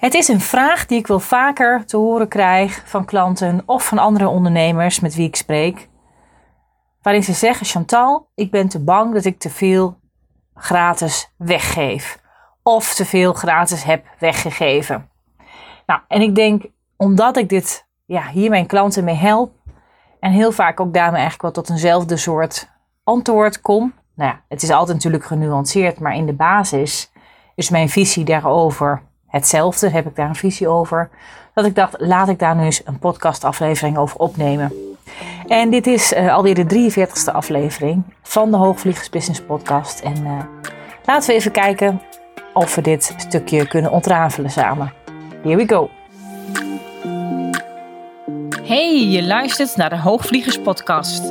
Het is een vraag die ik wel vaker te horen krijg van klanten of van andere ondernemers met wie ik spreek. Waarin ze zeggen: Chantal, ik ben te bang dat ik te veel gratis weggeef. Of te veel gratis heb weggegeven. Nou, en ik denk, omdat ik dit, ja, hier mijn klanten mee help. En heel vaak ook daarmee eigenlijk wel tot eenzelfde soort antwoord kom. Nou ja, het is altijd natuurlijk genuanceerd, maar in de basis is mijn visie daarover hetzelfde. Heb ik daar een visie over. Dat ik dacht, laat ik daar nu eens een podcastaflevering over opnemen. En dit is uh, alweer de 43ste aflevering van de Hoogvliegers Business Podcast. En uh, laten we even kijken of we dit stukje kunnen ontrafelen samen. Here we go. Hey, je luistert naar de Hoogvliegers Podcast.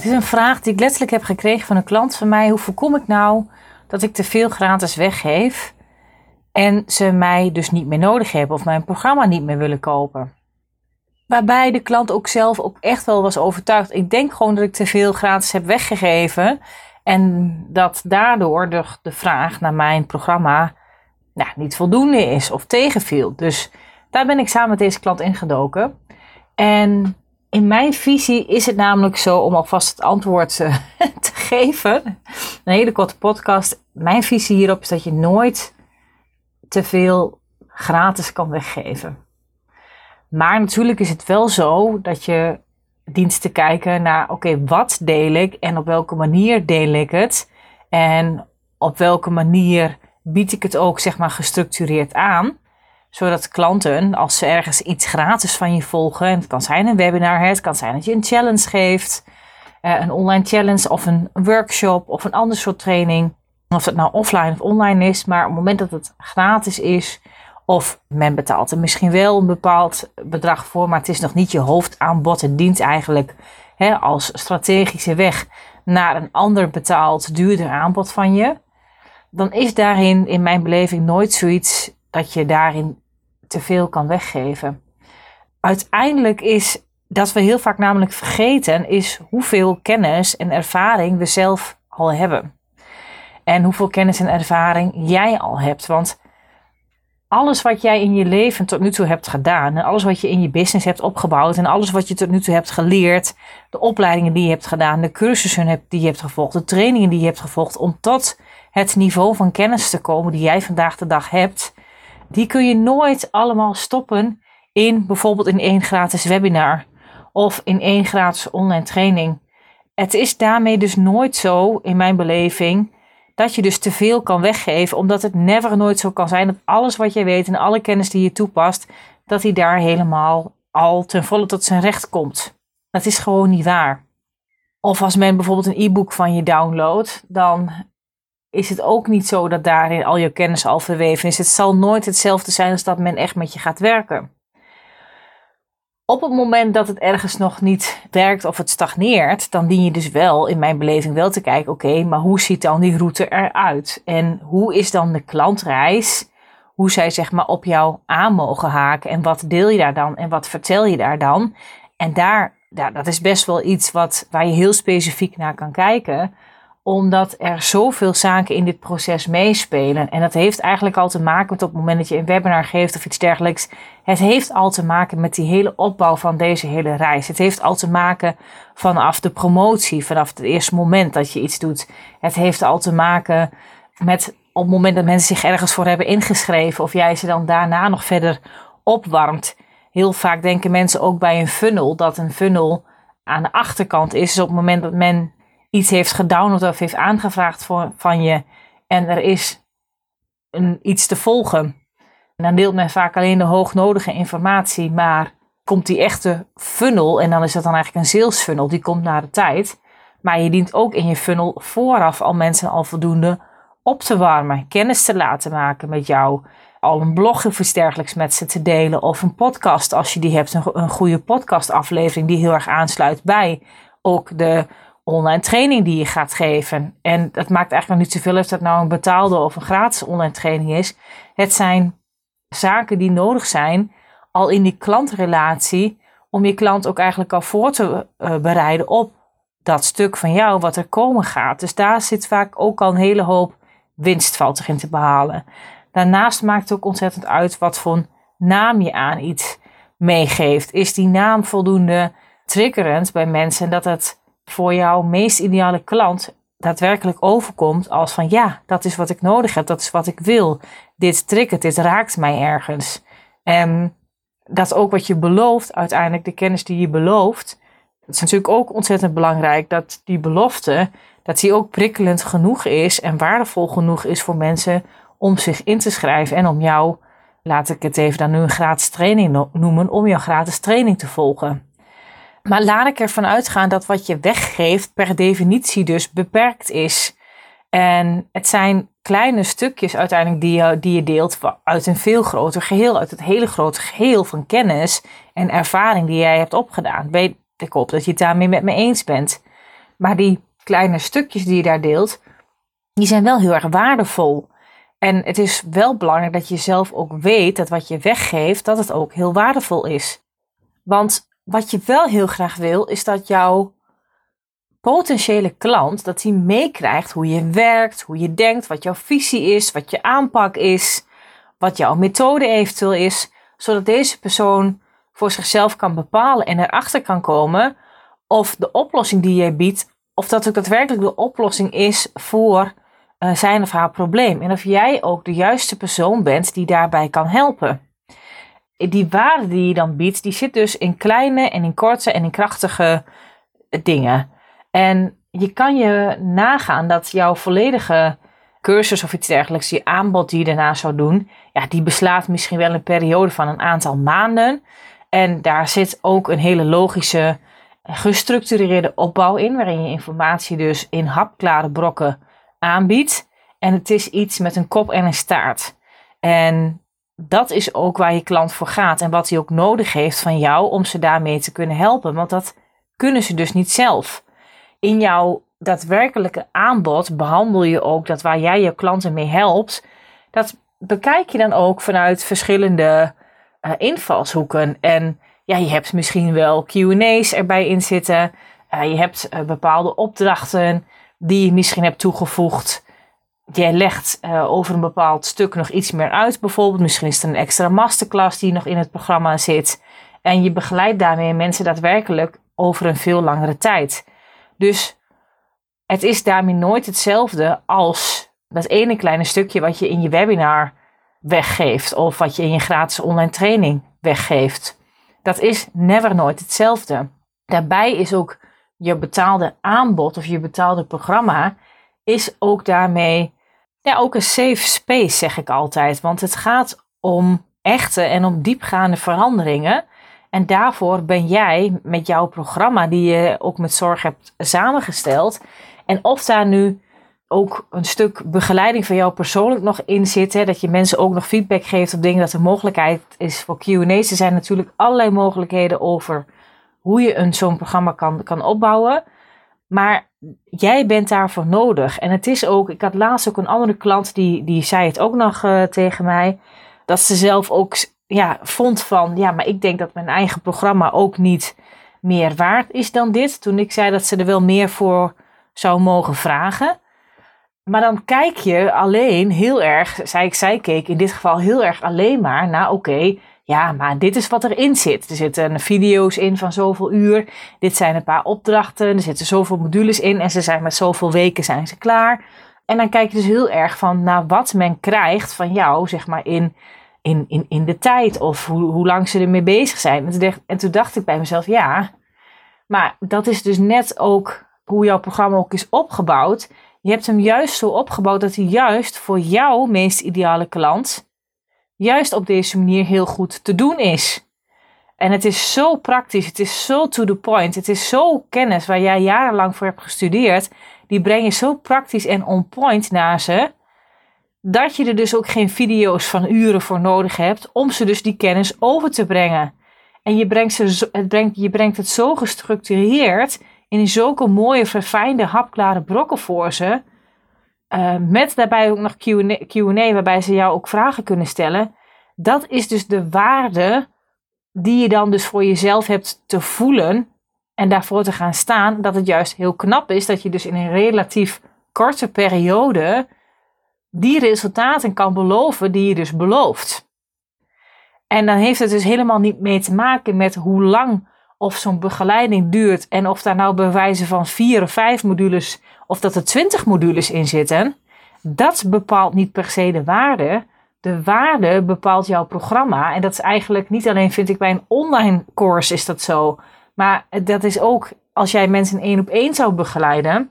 Het is een vraag die ik letterlijk heb gekregen van een klant van mij. Hoe voorkom ik nou dat ik te veel gratis weggeef en ze mij dus niet meer nodig hebben of mijn programma niet meer willen kopen? Waarbij de klant ook zelf ook echt wel was overtuigd. Ik denk gewoon dat ik te veel gratis heb weggegeven. En dat daardoor de, vraag naar mijn programma nou, niet voldoende is of tegenviel. Dus daar ben ik samen met deze klant ingedoken. En in mijn visie is het namelijk zo, om alvast het antwoord eh, te geven, een hele korte podcast. Mijn visie hierop is dat je nooit te veel gratis kan weggeven. Maar natuurlijk is het wel zo dat je dient te kijken naar, oké, wat deel ik en op welke manier deel ik het? En op welke manier bied ik het ook, zeg maar, gestructureerd aan? Zodat klanten, als ze ergens iets gratis van je volgen, en het kan zijn een webinar, het kan zijn dat je een challenge geeft, eh, een online challenge of een workshop of een ander soort training, of het nou offline of online is, maar op het moment dat het gratis is, of men betaalt er misschien wel een bepaald bedrag voor, maar het is nog niet je hoofdaanbod. Het dient eigenlijk hè, als strategische weg naar een ander betaald, duurder aanbod van je. Dan is daarin in mijn beleving nooit zoiets dat je daarin te veel kan weggeven. Uiteindelijk is dat we heel vaak namelijk vergeten, is hoeveel kennis en ervaring we zelf al hebben. En hoeveel kennis en ervaring jij al hebt. Want alles wat jij in je leven tot nu toe hebt gedaan, en alles wat je in je business hebt opgebouwd, en alles wat je tot nu toe hebt geleerd, de opleidingen die je hebt gedaan, de cursussen die je hebt gevolgd, de trainingen die je hebt gevolgd, om tot het niveau van kennis te komen die jij vandaag de dag hebt, die kun je nooit allemaal stoppen in bijvoorbeeld in één gratis webinar of in één gratis online training. Het is daarmee dus nooit zo, in mijn beleving, dat je dus te veel kan weggeven, omdat het never nooit zo kan zijn dat alles wat je weet en alle kennis die je toepast, dat die daar helemaal al ten volle tot zijn recht komt. Dat is gewoon niet waar. Of als men bijvoorbeeld een e-book van je downloadt, dan is het ook niet zo dat daarin al je kennis al verweven is. Het zal nooit hetzelfde zijn als dat men echt met je gaat werken. Op het moment dat het ergens nog niet werkt of het stagneert, dan dien je dus wel, in mijn beleving, wel te kijken: oké, maar hoe ziet dan die route eruit? En hoe is dan de klantreis? Hoe zij zeg maar op jou aan mogen haken en wat deel je daar dan en wat vertel je daar dan? En daar, ja, dat is best wel iets wat, waar je heel specifiek naar kan kijken omdat er zoveel zaken in dit proces meespelen. En dat heeft eigenlijk al te maken met op het moment dat je een webinar geeft of iets dergelijks. Het heeft al te maken met die hele opbouw van deze hele reis. Het heeft al te maken vanaf de promotie, vanaf het eerste moment dat je iets doet. Het heeft al te maken met op het moment dat mensen zich ergens voor hebben ingeschreven of jij ze dan daarna nog verder opwarmt. Heel vaak denken mensen ook bij een funnel dat een funnel aan de achterkant is. Dus op het moment dat men iets heeft gedownload of heeft aangevraagd voor, van je en er is een, iets te volgen, dan deelt men vaak alleen de hoognodige informatie, maar komt die echte funnel, en dan is dat dan eigenlijk een sales funnel, die komt na de tijd. Maar je dient ook in je funnel vooraf al mensen al voldoende op te warmen, kennis te laten maken met jou. Al een blog of iets dergelijks met ze te delen. Of een podcast als je die hebt. Een, een goede podcastaflevering die heel erg aansluit bij ook de online training die je gaat geven. En dat maakt eigenlijk nog niet zoveel of dat nou een betaalde of een gratis online training is. Het zijn zaken die nodig zijn al in die klantrelatie om je klant ook eigenlijk al voor te uh, bereiden op dat stuk van jou wat er komen gaat. Dus daar zit vaak ook al een hele hoop winst valt in te behalen. Daarnaast maakt het ook ontzettend uit wat voor naam je aan iets meegeeft. Is die naam voldoende triggerend bij mensen dat het voor jouw meest ideale klant daadwerkelijk overkomt als van ja, dat is wat ik nodig heb, dat is wat ik wil. Dit triggert, dit raakt mij ergens. En dat ook wat je belooft, uiteindelijk de kennis die je belooft, dat is natuurlijk ook ontzettend belangrijk dat die belofte, dat die ook prikkelend genoeg is en waardevol genoeg is voor mensen om zich in te schrijven en om jou, laat ik het even dan nu een gratis training noemen, om jouw gratis training te volgen. Maar laat ik ervan uitgaan dat wat je weggeeft per definitie dus beperkt is. En het zijn kleine stukjes uiteindelijk die je, die je deelt uit een veel groter geheel, uit het hele grote geheel van kennis en ervaring die jij hebt opgedaan. Ik hoop dat je het daarmee met me eens bent. Maar die kleine stukjes die je daar deelt, die zijn wel heel erg waardevol. En het is wel belangrijk dat je zelf ook weet dat wat je weggeeft, dat het ook heel waardevol is. Want wat je wel heel graag wil, is dat jouw potentiële klant, dat hij meekrijgt hoe je werkt, hoe je denkt, wat jouw visie is, wat je aanpak is, wat jouw methode eventueel is, zodat deze persoon voor zichzelf kan bepalen en erachter kan komen of de oplossing die jij biedt, of dat ook daadwerkelijk de oplossing is voor uh, zijn of haar probleem. En of jij ook de juiste persoon bent die daarbij kan helpen. Die waarde die je dan biedt, die zit dus in kleine en in korte en in krachtige dingen. En je kan je nagaan dat jouw volledige cursus of iets dergelijks, je aanbod die je daarna zou doen, ja, die beslaat misschien wel een periode van een aantal maanden. En daar zit ook een hele logische, gestructureerde opbouw in, waarin je informatie dus in hapklare brokken aanbiedt. En het is iets met een kop en een staart. En dat is ook waar je klant voor gaat en wat hij ook nodig heeft van jou om ze daarmee te kunnen helpen. Want dat kunnen ze dus niet zelf. In jouw daadwerkelijke aanbod behandel je ook dat waar jij je klanten mee helpt. Dat bekijk je dan ook vanuit verschillende uh, invalshoeken. En ja, je hebt misschien wel QA's erbij in zitten. Uh, je hebt uh, bepaalde opdrachten die je misschien hebt toegevoegd. Jij legt over een bepaald stuk nog iets meer uit. Bijvoorbeeld, misschien is er een extra masterclass die nog in het programma zit. En je begeleidt daarmee mensen daadwerkelijk over een veel langere tijd. Dus het is daarmee nooit hetzelfde als dat ene kleine stukje wat je in je webinar weggeeft of wat je in je gratis online training weggeeft. Dat is never nooit hetzelfde. Daarbij is ook je betaalde aanbod of je betaalde programma is ook daarmee ja, ook een safe space, zeg ik altijd. Want het gaat om echte en om diepgaande veranderingen. En daarvoor ben jij met jouw programma, die je ook met zorg hebt samengesteld. En of daar nu ook een stuk begeleiding van jou persoonlijk nog in zit. Hè, dat je mensen ook nog feedback geeft op dingen dat er mogelijkheid is voor QA's. Er zijn natuurlijk allerlei mogelijkheden over hoe je een zo'n programma kan, kan opbouwen. Maar jij bent daarvoor nodig. En het is ook, ik had laatst ook een andere klant die, die zei het ook nog uh, tegen mij. Dat ze zelf ook ja, vond van, ja, maar ik denk dat mijn eigen programma ook niet meer waard is dan dit. Toen ik zei dat ze er wel meer voor zou mogen vragen. Maar dan kijk je alleen heel erg, zei ik, zij keek in dit geval heel erg alleen maar naar, oké, ja, maar dit is wat erin zit. Er zitten video's in van zoveel uur. Dit zijn een paar opdrachten. Er zitten zoveel modules in en ze zijn met zoveel weken zijn ze klaar. En dan kijk je dus heel erg van naar wat men krijgt van jou, zeg maar, in, in, in, in de tijd. Of hoe, hoe lang ze ermee bezig zijn. En toen, dacht, en toen dacht ik bij mezelf, ja, maar dat is dus net ook hoe jouw programma ook is opgebouwd. Je hebt hem juist zo opgebouwd dat hij juist voor jouw meest ideale klant juist op deze manier heel goed te doen is. En het is zo praktisch, het is zo to the point, het is zo kennis waar jij jarenlang voor hebt gestudeerd. Die breng je zo praktisch en on point naar ze. dat je er dus ook geen video's van uren voor nodig hebt om ze dus die kennis over te brengen. En je brengt, ze, het brengt, je brengt het zo gestructureerd in zulke mooie, verfijnde, hapklare brokken voor ze. Uh, met daarbij ook nog QA, waarbij ze jou ook vragen kunnen stellen. Dat is dus de waarde die je dan dus voor jezelf hebt te voelen en daarvoor te gaan staan. Dat het juist heel knap is dat je dus in een relatief korte periode die resultaten kan beloven die je dus belooft. En dan heeft het dus helemaal niet mee te maken met hoe lang of zo'n begeleiding duurt en of daar nou bewijzen van vier of vijf modules of dat er twintig modules in zitten. Dat bepaalt niet per se de waarde. De waarde bepaalt jouw programma. En dat is eigenlijk niet alleen, vind ik, bij een online course is dat zo. Maar dat is ook als jij mensen één op één zou begeleiden.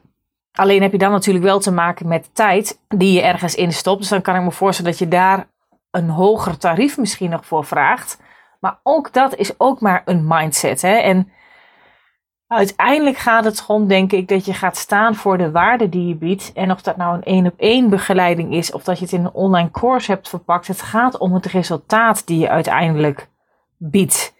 Alleen heb je dan natuurlijk wel te maken met tijd die je ergens instopt. Dus dan kan ik me voorstellen dat je daar een hoger tarief misschien nog voor vraagt. Maar ook dat is ook maar een mindset. Hè? En uiteindelijk gaat het gewoon, denk ik, dat je gaat staan voor de waarde die je biedt. En of dat nou een één op één begeleiding is, of dat je het in een online course hebt verpakt. Het gaat om het resultaat die je uiteindelijk biedt.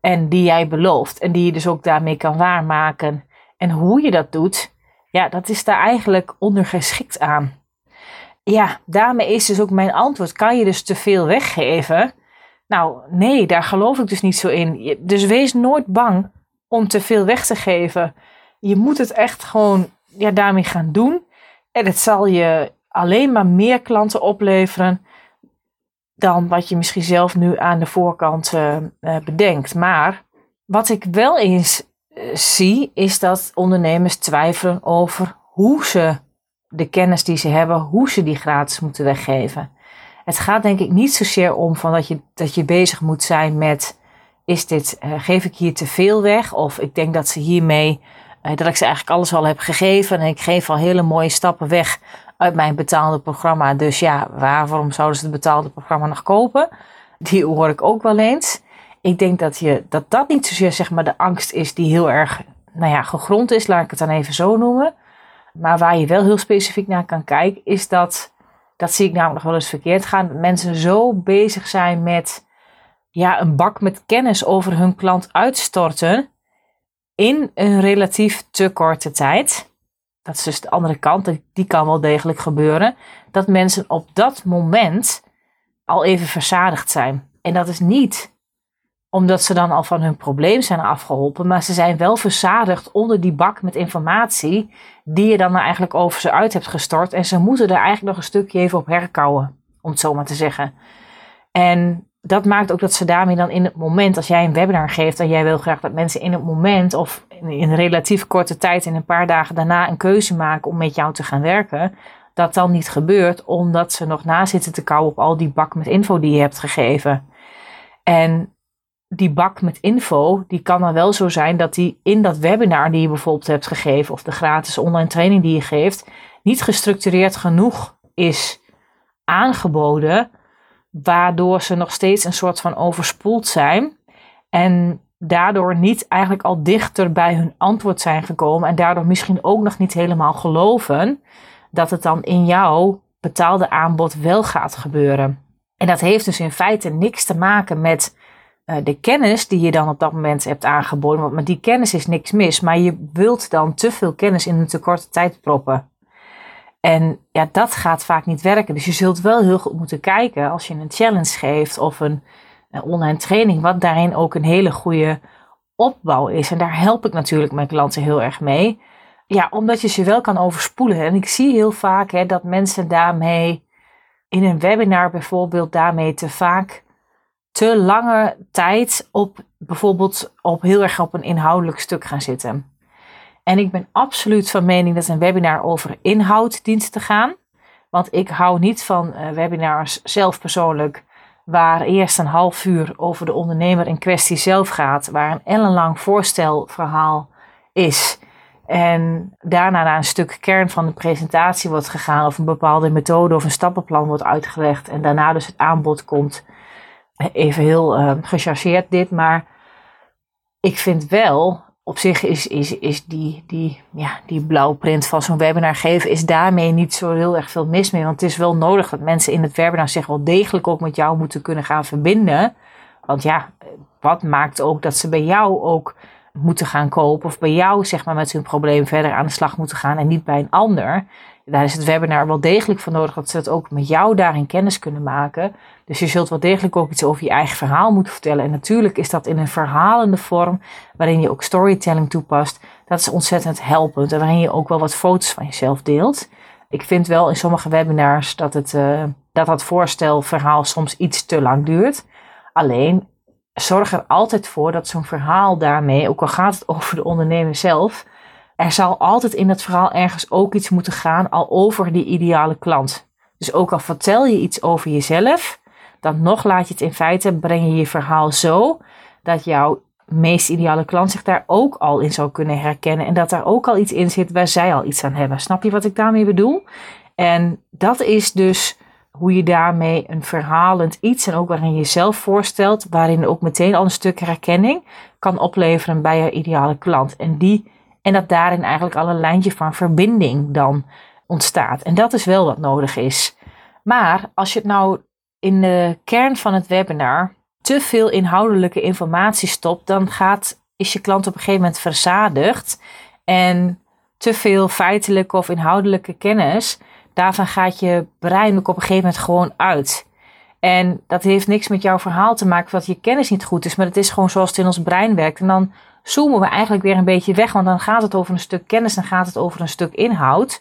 En die jij belooft. En die je dus ook daarmee kan waarmaken. En hoe je dat doet, ja, dat is daar eigenlijk ondergeschikt aan. Ja, daarmee is dus ook mijn antwoord. Kan je dus te veel weggeven? Nou, nee, daar geloof ik dus niet zo in. Dus wees nooit bang om te veel weg te geven. Je moet het echt gewoon ja, daarmee gaan doen. En het zal je alleen maar meer klanten opleveren dan wat je misschien zelf nu aan de voorkant uh, bedenkt. Maar wat ik wel eens uh, zie, is dat ondernemers twijfelen over hoe ze de kennis die ze hebben, hoe ze die gratis moeten weggeven. Het gaat denk ik niet zozeer om van dat, je, dat je bezig moet zijn met, is dit, uh, geef ik hier te veel weg? Of ik denk dat ze hiermee, uh, dat ik ze eigenlijk alles al heb gegeven en ik geef al hele mooie stappen weg uit mijn betaalde programma. Dus ja, waarom zouden ze het betaalde programma nog kopen? Die hoor ik ook wel eens. Ik denk dat, je, dat dat niet zozeer zeg maar de angst is die heel erg nou ja, gegrond is, laat ik het dan even zo noemen. Maar waar je wel heel specifiek naar kan kijken, is dat dat zie ik namelijk nog wel eens verkeerd gaan. Dat mensen zo bezig zijn met ja, een bak met kennis over hun klant uitstorten in een relatief te korte tijd. Dat is dus de andere kant, die kan wel degelijk gebeuren. Dat mensen op dat moment al even verzadigd zijn. En dat is niet omdat ze dan al van hun probleem zijn afgeholpen, maar ze zijn wel verzadigd onder die bak met informatie die je dan nou eigenlijk over ze uit hebt gestort. En ze moeten er eigenlijk nog een stukje even op herkauwen, om het zo maar te zeggen. En dat maakt ook dat ze daarmee dan in het moment, als jij een webinar geeft en jij wil graag dat mensen in het moment of in een relatief korte tijd, in een paar dagen daarna, een keuze maken om met jou te gaan werken, dat dan niet gebeurt omdat ze nog na zitten te kauwen op al die bak met info die je hebt gegeven. En die bak met info, die kan dan wel zo zijn dat die in dat webinar die je bijvoorbeeld hebt gegeven, of de gratis online training die je geeft, niet gestructureerd genoeg is aangeboden, waardoor ze nog steeds een soort van overspoeld zijn en daardoor niet eigenlijk al dichter bij hun antwoord zijn gekomen en daardoor misschien ook nog niet helemaal geloven dat het dan in jouw betaalde aanbod wel gaat gebeuren. En dat heeft dus in feite niks te maken met uh, de kennis die je dan op dat moment hebt aangeboden. Want met die kennis is niks mis. Maar je wilt dan te veel kennis in een te korte tijd proppen. En ja, dat gaat vaak niet werken. Dus je zult wel heel goed moeten kijken als je een challenge geeft of een, online training, wat daarin ook een hele goede opbouw is. En daar help ik natuurlijk mijn klanten heel erg mee. Ja, omdat je ze wel kan overspoelen. En ik zie heel vaak hè, dat mensen daarmee in een webinar bijvoorbeeld daarmee te vaak te lange tijd op bijvoorbeeld op heel erg op een inhoudelijk stuk gaan zitten. En ik ben absoluut van mening dat een webinar over inhoud dient te gaan. Want ik hou niet van uh, webinars zelf persoonlijk, waar eerst een half uur over de ondernemer in kwestie zelf gaat, waar een ellenlang voorstelverhaal is. En daarna naar een stuk kern van de presentatie wordt gegaan, of een bepaalde methode of een stappenplan wordt uitgelegd. En daarna dus het aanbod komt even heel uh, gechargeerd dit, maar ik vind wel op zich is, is, is die, die, ja, die blauwprint van zo'n webinar geven, is daarmee niet zo heel erg veel mis mee. Want het is wel nodig dat mensen in het webinar zich wel degelijk ook met jou moeten kunnen gaan verbinden. Want ja, wat maakt ook dat ze bij jou ook moeten gaan kopen of bij jou zeg maar met hun probleem verder aan de slag moeten gaan en niet bij een ander. Daar is het webinar wel degelijk voor nodig dat ze het ook met jou daarin kennis kunnen maken. Dus je zult wel degelijk ook iets over je eigen verhaal moeten vertellen. En natuurlijk is dat in een verhalende vorm, waarin je ook storytelling toepast. Dat is ontzettend helpend. En waarin je ook wel wat foto's van jezelf deelt. Ik vind wel in sommige webinars dat, het, uh, dat dat voorstelverhaal soms iets te lang duurt. Alleen zorg er altijd voor dat zo'n verhaal daarmee, ook al gaat het over de ondernemer zelf, er zal altijd in het verhaal ergens ook iets moeten gaan al over die ideale klant. Dus ook al vertel je iets over jezelf, dan nog laat je het in feite, breng je je verhaal zo dat jouw meest ideale klant zich daar ook al in zou kunnen herkennen. En dat daar ook al iets in zit waar zij al iets aan hebben. Snap je wat ik daarmee bedoel? En dat is dus hoe je daarmee een verhalend iets en ook waarin je jezelf voorstelt, waarin ook meteen al een stuk herkenning kan opleveren bij je ideale klant. En, die, en dat daarin eigenlijk al een lijntje van verbinding dan ontstaat. En dat is wel wat nodig is. Maar als je het nou in de kern van het webinar te veel inhoudelijke informatie stopt, dan gaat, is je klant op een gegeven moment verzadigd. En te veel feitelijke of inhoudelijke kennis, daarvan gaat je brein ook op een gegeven moment gewoon uit. En dat heeft niks met jouw verhaal te maken dat je kennis niet goed is, maar het is gewoon zoals het in ons brein werkt. En dan zoomen we eigenlijk weer een beetje weg, want dan gaat het over een stuk kennis, dan gaat het over een stuk inhoud.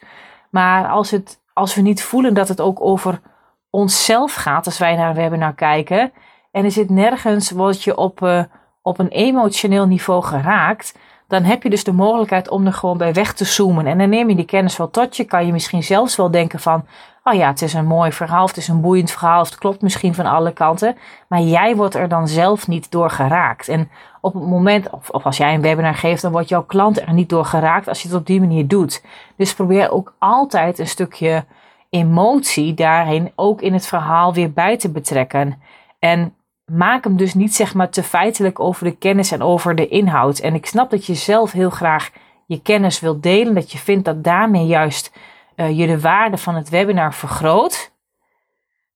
Maar als, het, als we niet voelen dat het ook over onszelf gaat als wij naar een webinar kijken. En er zit nergens, word je op, uh, op een emotioneel niveau geraakt. Dan heb je dus de mogelijkheid om er gewoon bij weg te zoomen. En dan neem je die kennis wel tot je. Kan je misschien zelfs wel denken van, oh ja, het is een mooi verhaal. Het is een boeiend verhaal. Het klopt misschien van alle kanten. Maar jij wordt er dan zelf niet door geraakt. En op het moment, of, of als jij een webinar geeft, dan wordt jouw klant er niet door geraakt als je het op die manier doet. Dus probeer ook altijd een stukje emotie daarin ook in het verhaal weer bij te betrekken. En maak hem dus niet zeg maar te feitelijk over de kennis en over de inhoud. En ik snap dat je zelf heel graag je kennis wilt delen, dat je vindt dat daarmee juist uh, je de waarde van het webinar vergroot.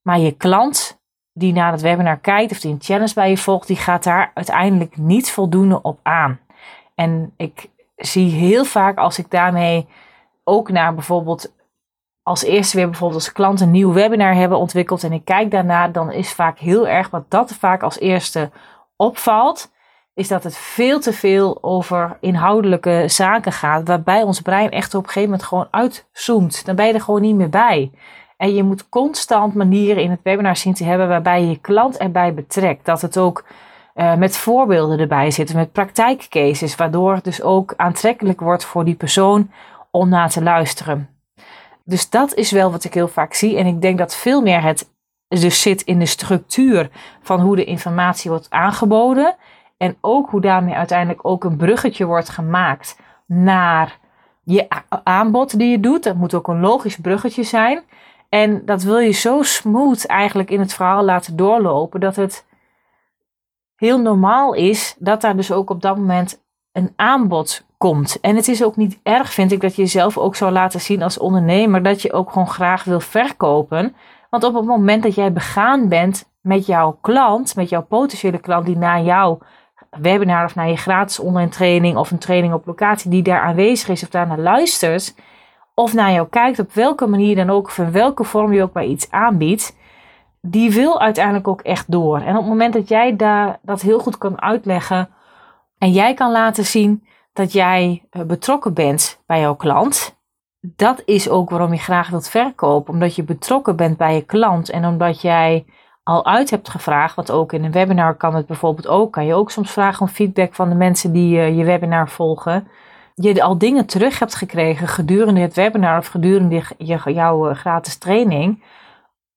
Maar je klant die naar het webinar kijkt of die een challenge bij je volgt, die gaat daar uiteindelijk niet voldoende op aan. En ik zie heel vaak als ik daarmee ook naar bijvoorbeeld als eerste weer bijvoorbeeld als klant een nieuw webinar hebben ontwikkeld en ik kijk daarna, dan is vaak heel erg wat dat vaak als eerste opvalt, is dat het veel te veel over inhoudelijke zaken gaat, waarbij ons brein echt op een gegeven moment gewoon uitzoomt. Dan ben je er gewoon niet meer bij. En je moet constant manieren in het webinar zien te hebben waarbij je je klant erbij betrekt. Dat het ook uh, met voorbeelden erbij zit, met praktijkcases, waardoor het dus ook aantrekkelijk wordt voor die persoon om naar te luisteren. Dus dat is wel wat ik heel vaak zie. En ik denk dat veel meer het dus zit in de structuur van hoe de informatie wordt aangeboden. En ook hoe daarmee uiteindelijk ook een bruggetje wordt gemaakt naar je aanbod die je doet. Dat moet ook een logisch bruggetje zijn. En dat wil je zo smooth eigenlijk in het verhaal laten doorlopen dat het heel normaal is dat daar dus ook op dat moment een aanbod komt. En het is ook niet erg, vind ik, dat je jezelf ook zou laten zien als ondernemer, dat je ook gewoon graag wil verkopen. Want op het moment dat jij begaan bent met jouw klant, met jouw potentiële klant die naar jouw webinar of naar je gratis online training of een training op locatie die daar aanwezig is of daarnaar luistert, of naar jou kijkt, op welke manier dan ook, of in welke vorm je ook maar iets aanbiedt, die wil uiteindelijk ook echt door. En op het moment dat jij daar dat heel goed kan uitleggen en jij kan laten zien dat jij eh, betrokken bent bij jouw klant. Dat is ook waarom je graag wilt verkopen. Omdat je betrokken bent bij je klant en omdat jij al uit hebt gevraagd, wat ook in een webinar kan het bijvoorbeeld ook, kan je ook soms vragen om feedback van de mensen die uh, je webinar volgen. Je al dingen terug hebt gekregen gedurende het webinar of gedurende je, jouw uh, gratis training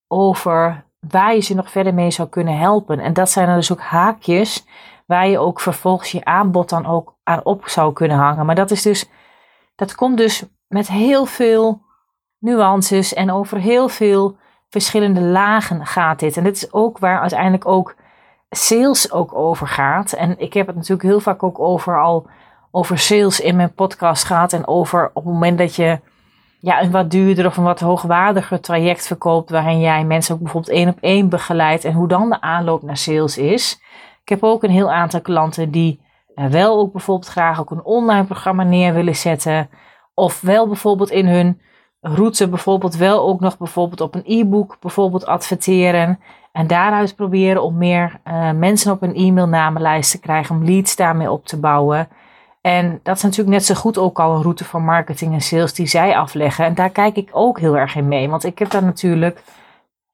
over waar je ze nog verder mee zou kunnen helpen. En dat zijn dan dus ook haakjes waar je ook vervolgens je aanbod dan ook aan op zou kunnen hangen. Maar dat is dus, dat komt dus met heel veel nuances en over heel veel verschillende lagen gaat dit. En dit is ook waar uiteindelijk ook sales ook over gaat. En ik heb het natuurlijk heel vaak ook over al over sales in mijn podcast gaat en over op het moment dat je ja, een wat duurder of een wat hoogwaardiger traject verkoopt, waarin jij mensen ook bijvoorbeeld één op één begeleidt en hoe dan de aanloop naar sales is. Ik heb ook een heel aantal klanten die uh, wel ook bijvoorbeeld graag ook een online programma neer willen zetten, of wel bijvoorbeeld in hun route bijvoorbeeld wel ook nog bijvoorbeeld op een e-book bijvoorbeeld adverteren. En daaruit proberen om meer uh, mensen op een e-mailnamenlijst te krijgen, om leads daarmee op te bouwen. En dat is natuurlijk net zo goed ook al een route van marketing en sales die zij afleggen. En daar kijk ik ook heel erg in mee. Want ik heb daar natuurlijk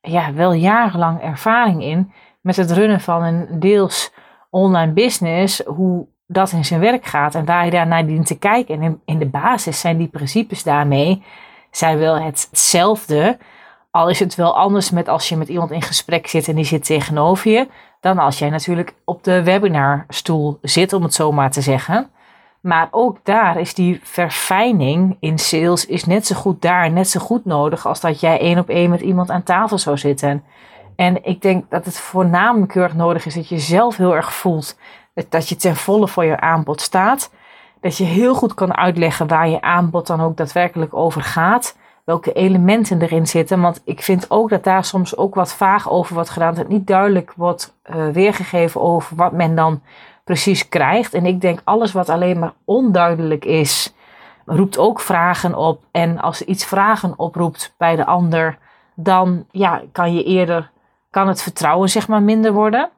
ja, wel jarenlang ervaring in met het runnen van een deels online business. Hoe dat in zijn werk gaat en waar je daarnaar dient te kijken. En in, in de basis zijn die principes daarmee zijn wel hetzelfde. Al is het wel anders met als je met iemand in gesprek zit en die zit tegenover je. Dan als jij natuurlijk op de webinarstoel zit, om het zo maar te zeggen. Maar ook daar is die verfijning in sales is net zo goed daar, net zo goed nodig als dat jij één op één met iemand aan tafel zou zitten. En ik denk dat het voornamelijk heel erg nodig is dat je zelf heel erg voelt dat je ten volle voor je aanbod staat. Dat je heel goed kan uitleggen waar je aanbod dan ook daadwerkelijk over gaat. Welke elementen erin zitten. Want ik vind ook dat daar soms ook wat vaag over wordt gedaan. Dat niet duidelijk wordt uh, weergegeven over wat men dan precies krijgt. En ik denk alles wat alleen maar onduidelijk is, roept ook vragen op. En als iets vragen oproept bij de ander, dan ja, kan je eerder, kan het vertrouwen zeg maar minder worden.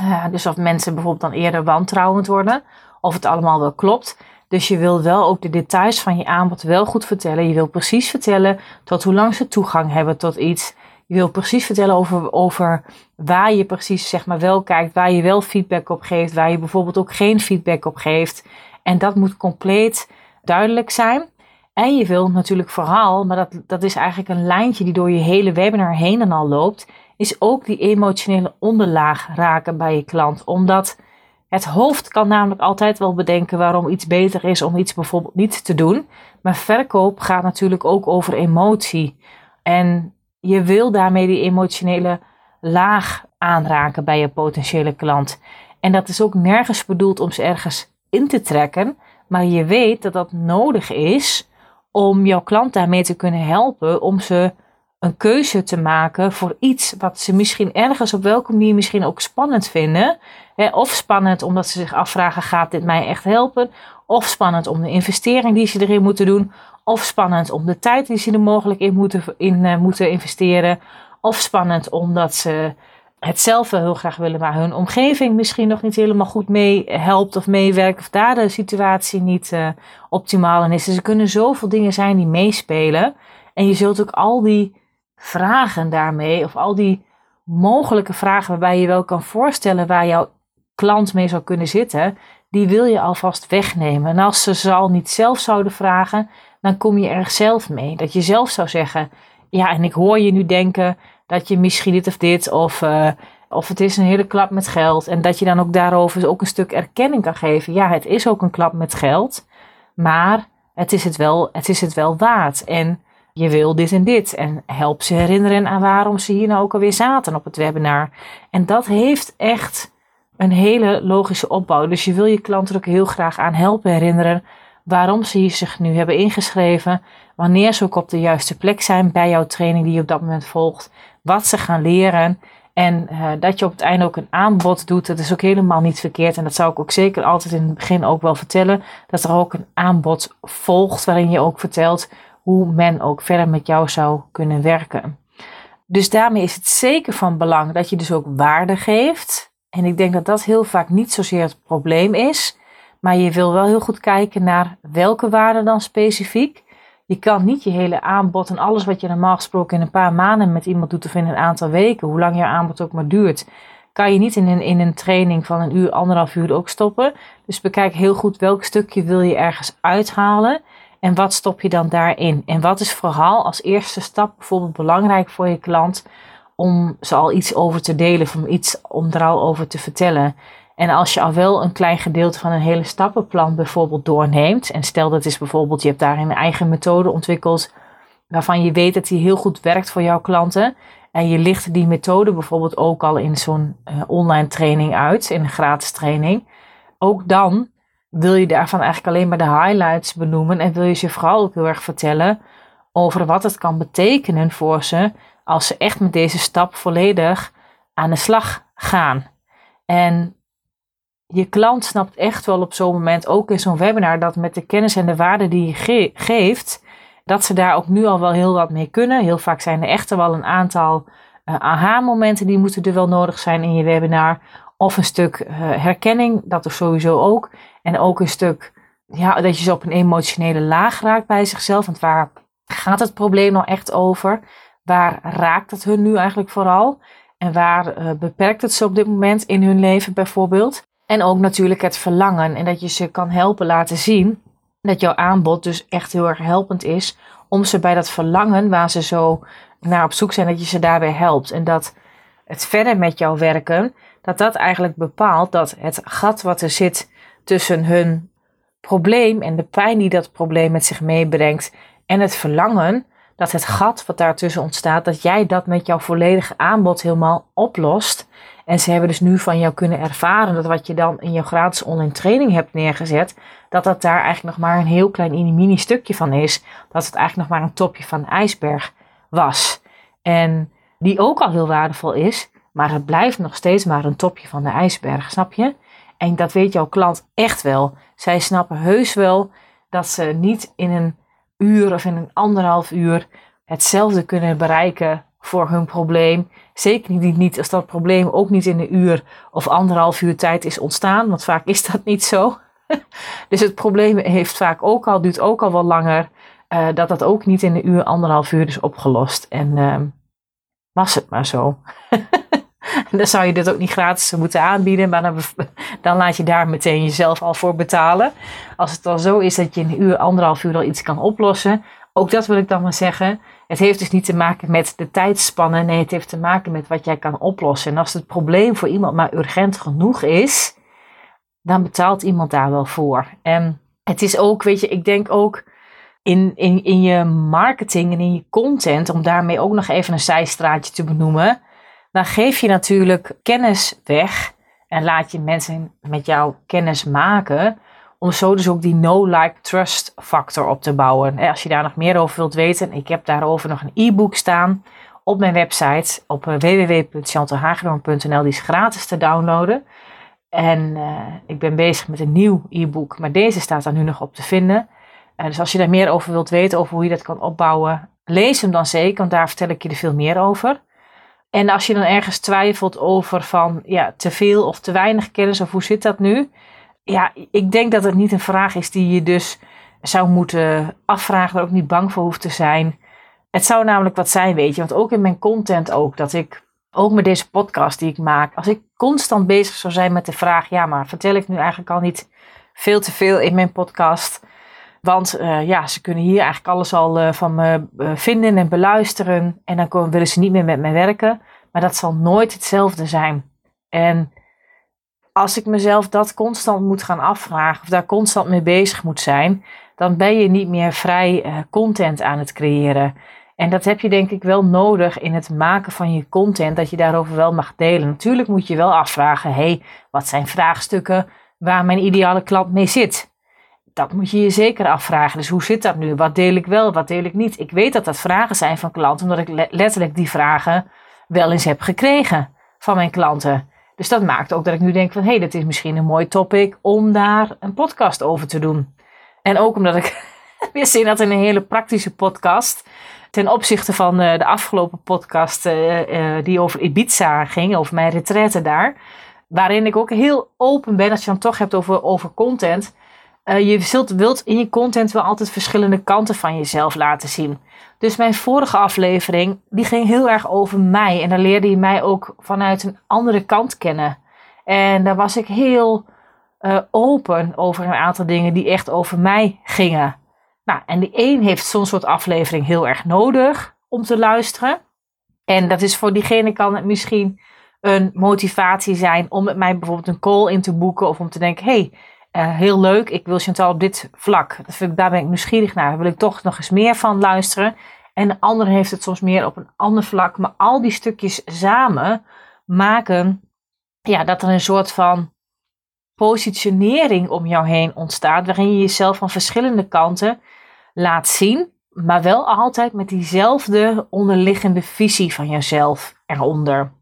Uh, dus of mensen bijvoorbeeld dan eerder wantrouwend worden of het allemaal wel klopt. Dus je wil wel ook de details van je aanbod wel goed vertellen. Je wil precies vertellen tot hoe lang ze toegang hebben tot iets. Je wil precies vertellen over, over waar je precies zeg maar wel kijkt, waar je wel feedback op geeft, waar je bijvoorbeeld ook geen feedback op geeft. En dat moet compleet duidelijk zijn. En je wil natuurlijk vooral, maar dat, dat is eigenlijk een lijntje die door je hele webinar heen en al loopt, is ook die emotionele onderlaag raken bij je klant. Omdat het hoofd kan namelijk altijd wel bedenken waarom iets beter is om iets bijvoorbeeld niet te doen. Maar verkoop gaat natuurlijk ook over emotie. En je wil daarmee die emotionele laag aanraken bij je potentiële klant. En dat is ook nergens bedoeld om ze ergens in te trekken. Maar je weet dat dat nodig is om jouw klant daarmee te kunnen helpen om ze een keuze te maken voor iets wat ze misschien ergens op welke manier misschien ook spannend vinden. Hè, of spannend omdat ze zich afvragen, gaat dit mij echt helpen? Of spannend om de investering die ze erin moeten doen. Of spannend om de tijd die ze er mogelijk in moeten, in, uh, moeten investeren. Of spannend omdat ze het zelf wel heel graag willen, maar hun omgeving misschien nog niet helemaal goed mee helpt of meewerkt. Of daar de situatie niet uh, optimaal in is. Dus er kunnen zoveel dingen zijn die meespelen. En je zult ook al die vragen daarmee, of al die mogelijke vragen waarbij je wel kan voorstellen waar jouw klant mee zou kunnen zitten, die wil je alvast wegnemen. En als ze ze al niet zelf zouden vragen, dan kom je er zelf mee. Dat je zelf zou zeggen, ja, en ik hoor je nu denken dat je misschien dit of dit, of, uh, of het is een hele klap met geld. En dat je dan ook daarover ook een stuk erkenning kan geven. Ja, het is ook een klap met geld, maar het is het wel, het is het wel waard. En je wil dit en dit. En help ze herinneren aan waarom ze hier nou ook alweer zaten op het webinar. En dat heeft echt een hele logische opbouw. Dus je wil je klant er ook heel graag aan helpen herinneren waarom ze hier zich nu hebben ingeschreven. Wanneer ze ook op de juiste plek zijn bij jouw training die je op dat moment volgt. Wat ze gaan leren. En uh, dat je op het einde ook een aanbod doet, dat is ook helemaal niet verkeerd. En dat zou ik ook zeker altijd in het begin ook wel vertellen. Dat er ook een aanbod volgt waarin je ook vertelt hoe men ook verder met jou zou kunnen werken. Dus daarmee is het zeker van belang dat je dus ook waarde geeft. En ik denk dat dat heel vaak niet zozeer het probleem is. Maar je wil wel heel goed kijken naar welke waarde dan specifiek. Je kan niet je hele aanbod en alles wat je normaal gesproken in een paar maanden met iemand doet of in een aantal weken, hoe lang je aanbod ook maar duurt, kan je niet in een, in een training van een uur, anderhalf uur ook stoppen. Dus bekijk heel goed welk stukje wil je ergens uithalen. En wat stop je dan daarin? En wat is vooral als eerste stap bijvoorbeeld belangrijk voor je klant om ze al iets over te delen om iets om er al over te vertellen? En als je al wel een klein gedeelte van een hele stappenplan bijvoorbeeld doorneemt, en stel dat is bijvoorbeeld, je hebt daar een eigen methode ontwikkeld waarvan je weet dat die heel goed werkt voor jouw klanten, en je licht die methode bijvoorbeeld ook al in zo'n uh, online training uit, in een gratis training, ook dan wil je daarvan eigenlijk alleen maar de highlights benoemen en wil je ze vooral ook heel erg vertellen over wat het kan betekenen voor ze als ze echt met deze stap volledig aan de slag gaan. En je klant snapt echt wel op zo'n moment, ook in zo'n webinar, dat met de kennis en de waarde die je geeft, dat ze daar ook nu al wel heel wat mee kunnen. Heel vaak zijn er echt wel een aantal uh, aha-momenten die moeten er wel nodig zijn in je webinar. Of een stuk uh, herkenning, dat is sowieso ook. En ook een stuk ja, dat je ze op een emotionele laag raakt bij zichzelf. Want waar gaat het probleem nou echt over? Waar raakt het hun nu eigenlijk vooral? En waar uh, beperkt het ze op dit moment in hun leven bijvoorbeeld? En ook natuurlijk het verlangen. En dat je ze kan helpen laten zien dat jouw aanbod dus echt heel erg helpend is. Om ze bij dat verlangen waar ze zo naar op zoek zijn, dat je ze daarbij helpt. En dat het verder met jou werken, dat dat eigenlijk bepaalt dat het gat wat er zit tussen hun probleem en de pijn die dat probleem met zich meebrengt en het verlangen, dat het gat wat daartussen ontstaat, dat jij dat met jouw volledige aanbod helemaal oplost. En ze hebben dus nu van jou kunnen ervaren dat wat je dan in jouw gratis online training hebt neergezet, dat dat daar eigenlijk nog maar een heel klein mini stukje van is. Dat het eigenlijk nog maar een topje van de ijsberg was. En die ook al heel waardevol is, maar het blijft nog steeds maar een topje van de ijsberg, snap je? En dat weet jouw klant echt wel. Zij snappen heus wel dat ze niet in een uur of in een anderhalf uur hetzelfde kunnen bereiken voor hun probleem. Zeker niet, niet als dat probleem ook niet in een uur of anderhalf uur tijd is ontstaan, want vaak is dat niet zo. dus het probleem heeft vaak ook al, duurt ook al wel langer, uh, dat dat ook niet in een uur, anderhalf uur is opgelost. En uh, was het maar zo. dan zou je dit ook niet gratis moeten aanbieden, maar dan, laat je daar meteen jezelf al voor betalen. Als het dan zo is dat je in een uur, anderhalf uur al iets kan oplossen, ook dat wil ik dan maar zeggen. Het heeft dus niet te maken met de tijdspannen. Nee, het heeft te maken met wat jij kan oplossen. En als het probleem voor iemand maar urgent genoeg is, dan betaalt iemand daar wel voor. En het is ook, weet je, ik denk ook in, in, in je marketing en in je content, om daarmee ook nog even een zijstraatje te benoemen, dan geef je natuurlijk kennis weg en laat je mensen met jou kennis maken. Om zo dus ook die no-like-trust factor op te bouwen. Als je daar nog meer over wilt weten, ik heb daarover nog een e-book staan op mijn website op eh, www.chantelhagedorn.nl. Die is gratis te downloaden. En uh, ik ben bezig met een nieuw e-book, maar deze staat daar nu nog op te vinden. Uh, dus als je daar meer over wilt weten, over hoe je dat kan opbouwen, lees hem dan zeker, want daar vertel ik je er veel meer over. En als je dan ergens twijfelt over van ja, te veel of te weinig kennis of hoe zit dat nu? Ja, ik denk dat het niet een vraag is die je dus zou moeten afvragen, waar ook niet bang voor hoeft te zijn. Het zou namelijk wat zijn, weet je, want ook in mijn content ook, dat ik ook met deze podcast die ik maak, als ik constant bezig zou zijn met de vraag, ja, maar vertel ik nu eigenlijk al niet veel te veel in mijn podcast? Want uh, ja, ze kunnen hier eigenlijk alles al uh, van me uh, vinden en beluisteren. En dan komen, willen ze niet meer met me werken. Maar dat zal nooit hetzelfde zijn. En als ik mezelf dat constant moet gaan afvragen, of daar constant mee bezig moet zijn, dan ben je niet meer vrij content aan het creëren. En dat heb je denk ik wel nodig in het maken van je content, dat je daarover wel mag delen. Natuurlijk moet je wel afvragen, hé, hey, wat zijn vraagstukken waar mijn ideale klant mee zit? Dat moet je je zeker afvragen. Dus hoe zit dat nu? Wat deel ik wel, wat deel ik niet? Ik weet dat dat vragen zijn van klanten, omdat ik letterlijk die vragen wel eens heb gekregen van mijn klanten. Dus dat maakt ook dat ik nu denk van, hé, hey, dat is misschien een mooi topic om daar een podcast over te doen. En ook omdat ik weer zin had in een hele praktische podcast ten opzichte van uh, de afgelopen podcast uh, uh, die over Ibiza ging, over mijn retraite daar. Waarin ik ook heel open ben als je dan toch hebt over, over content. Je zult, wilt in je content wel altijd verschillende kanten van jezelf laten zien. Dus mijn vorige aflevering, die ging heel erg over mij. En daar leerde je mij ook vanuit een andere kant kennen. En daar was ik heel open over een aantal dingen die echt over mij gingen. Nou, en de een heeft zo'n soort aflevering heel erg nodig om te luisteren. En dat is voor diegene kan het misschien een motivatie zijn om met mij bijvoorbeeld een call in te boeken. Of om te denken, hey, uh, heel leuk, ik wil Chantal op dit vlak. Dat vind ik, daar ben ik nieuwsgierig naar. Daar wil ik toch nog eens meer van luisteren. En de andere heeft het soms meer op een ander vlak. Maar al die stukjes samen maken ja, dat er een soort van positionering om jou heen ontstaat, waarin je jezelf van verschillende kanten laat zien, maar wel altijd met diezelfde onderliggende visie van jezelf eronder.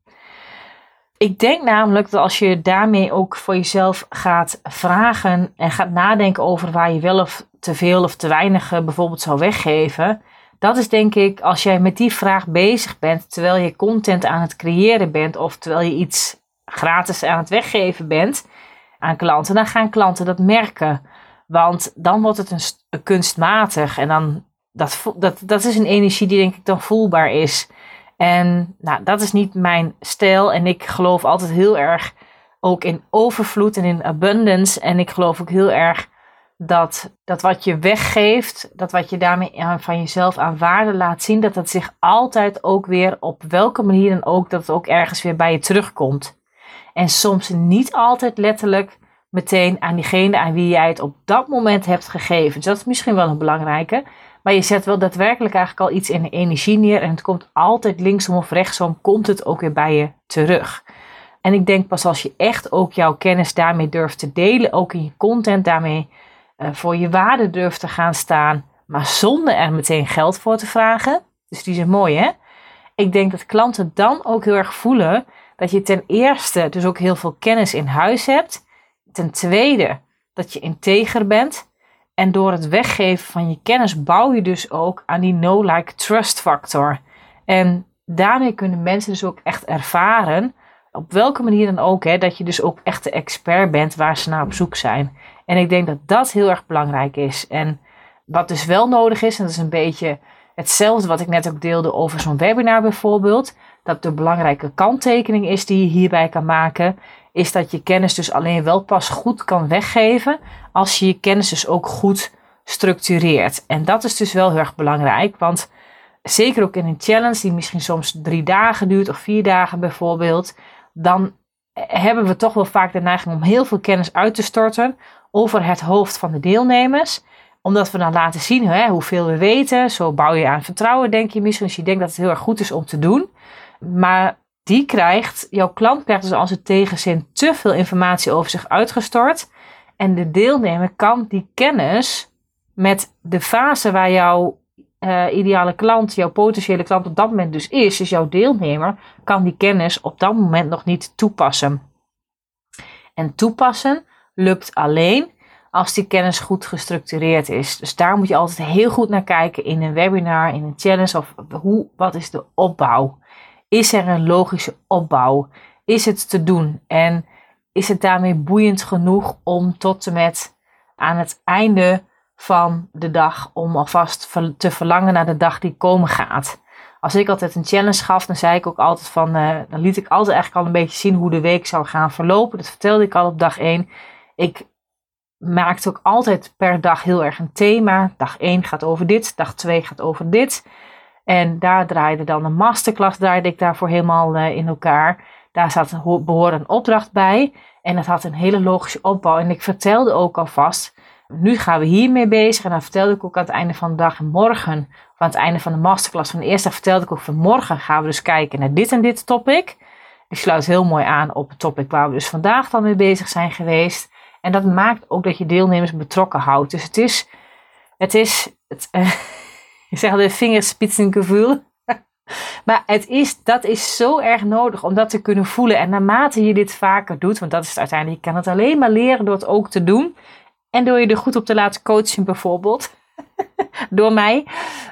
Ik denk namelijk dat als je daarmee ook voor jezelf gaat vragen en gaat nadenken over waar je wel of te veel of te weinig eh, bijvoorbeeld zou weggeven, dat is denk ik als jij met die vraag bezig bent terwijl je content aan het creëren bent of terwijl je iets gratis aan het weggeven bent aan klanten, dan gaan klanten dat merken. Want dan wordt het een, kunstmatig en dan, dat, dat, dat is een energie die denk ik dan voelbaar is. En nou, dat is niet mijn stijl en ik geloof altijd heel erg ook in overvloed en in abundance. En ik geloof ook heel erg dat, dat wat je weggeeft, dat wat je daarmee van jezelf aan waarde laat zien, dat dat zich altijd ook weer op welke manier dan ook, dat het ook ergens weer bij je terugkomt. En soms niet altijd letterlijk meteen aan diegene aan wie jij het op dat moment hebt gegeven. Dus dat is misschien wel een belangrijke. Maar je zet wel daadwerkelijk eigenlijk al iets in de energie neer. En het komt altijd linksom of rechtsom, komt het ook weer bij je terug. En ik denk pas als je echt ook jouw kennis daarmee durft te delen, ook in je content daarmee uh, voor je waarde durft te gaan staan, maar zonder er meteen geld voor te vragen. Dus die is mooi hè. Ik denk dat klanten dan ook heel erg voelen dat je ten eerste dus ook heel veel kennis in huis hebt. Ten tweede dat je integer bent. En door het weggeven van je kennis bouw je dus ook aan die no-like trust factor. En daarmee kunnen mensen dus ook echt ervaren, op welke manier dan ook, hè, dat je dus ook echt de expert bent waar ze naar op zoek zijn. En ik denk dat dat heel erg belangrijk is. En wat dus wel nodig is, en dat is een beetje hetzelfde wat ik net ook deelde over zo'n webinar bijvoorbeeld, dat de belangrijke kanttekening is die je hierbij kan maken, is dat je kennis dus alleen wel pas goed kan weggeven als je je kennis dus ook goed structureert. En dat is dus wel heel erg belangrijk, want zeker ook in een challenge die misschien soms drie dagen duurt of vier dagen bijvoorbeeld, dan hebben we toch wel vaak de neiging om heel veel kennis uit te storten over het hoofd van de deelnemers omdat we dan laten zien hoeveel we weten. Zo bouw je aan vertrouwen, denk je misschien. Als je denkt dat het heel erg goed is om te doen. Maar die krijgt, jouw klant krijgt dus als het tegenzin te veel informatie over zich uitgestort. En de deelnemer kan die kennis met de fase waar jouw uh, ideale klant, jouw potentiële klant op dat moment dus is, dus jouw deelnemer, kan die kennis op dat moment nog niet toepassen. En toepassen lukt alleen als die kennis goed gestructureerd is. Dus daar moet je altijd heel goed naar kijken in een webinar, in een challenge of hoe, wat is de opbouw? Is er een logische opbouw? Is het te doen? En is het daarmee boeiend genoeg om tot en met aan het einde van de dag, om alvast te verlangen naar de dag die komen gaat? Als ik altijd een challenge gaf, dan zei ik ook altijd van, uh, dan liet ik altijd eigenlijk al een beetje zien hoe de week zou gaan verlopen. Dat vertelde ik al op dag 1. Ik maakte ook altijd per dag heel erg een thema. Dag 1 gaat over dit, dag 2 gaat over dit. En daar draaide dan een masterclass, draaide ik daarvoor helemaal uh, in elkaar. Daar zat een behorende opdracht bij. En het had een hele logische opbouw. En ik vertelde ook alvast, nu gaan we hiermee bezig. En dan vertelde ik ook aan het einde van de dag en morgen, of aan het einde van de masterclass van de eerste vertelde ik ook van morgen gaan we dus kijken naar dit en dit topic. Die sluit heel mooi aan op het topic waar we dus vandaag dan mee bezig zijn geweest. En dat maakt ook dat je deelnemers betrokken houdt. Dus het is, het is, het, ik zeg de vingerspitsengevoel. maar het is, dat is zo erg nodig om dat te kunnen voelen. En naarmate je dit vaker doet, want dat is het uiteindelijk, je kan het alleen maar leren door het ook te doen. En door je er goed op te laten coachen bijvoorbeeld. door mij.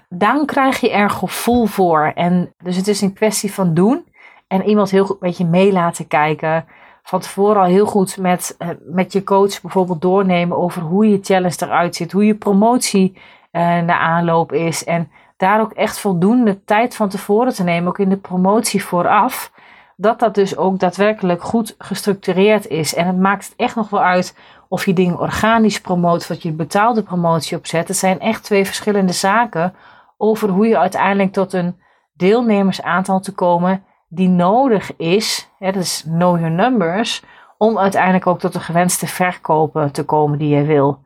Dan krijg je er gevoel voor. En dus het is een kwestie van doen. En iemand heel goed met je mee laten kijken van tevoren al heel goed met, eh, met je coach bijvoorbeeld doornemen over hoe je challenge eruit ziet, hoe je promotie uh, naar aanloop is. En daar ook echt voldoende tijd van tevoren te nemen, ook in de promotie vooraf. Dat dat dus ook daadwerkelijk goed gestructureerd is. En het maakt echt nog wel uit of je dingen organisch promoot of dat je betaalde promotie opzet. Het zijn echt twee verschillende zaken over hoe je uiteindelijk tot een deelnemersaantal te komen die nodig is, hè, dat is know your numbers, om uiteindelijk ook tot de gewenste verkopen te komen die je wil.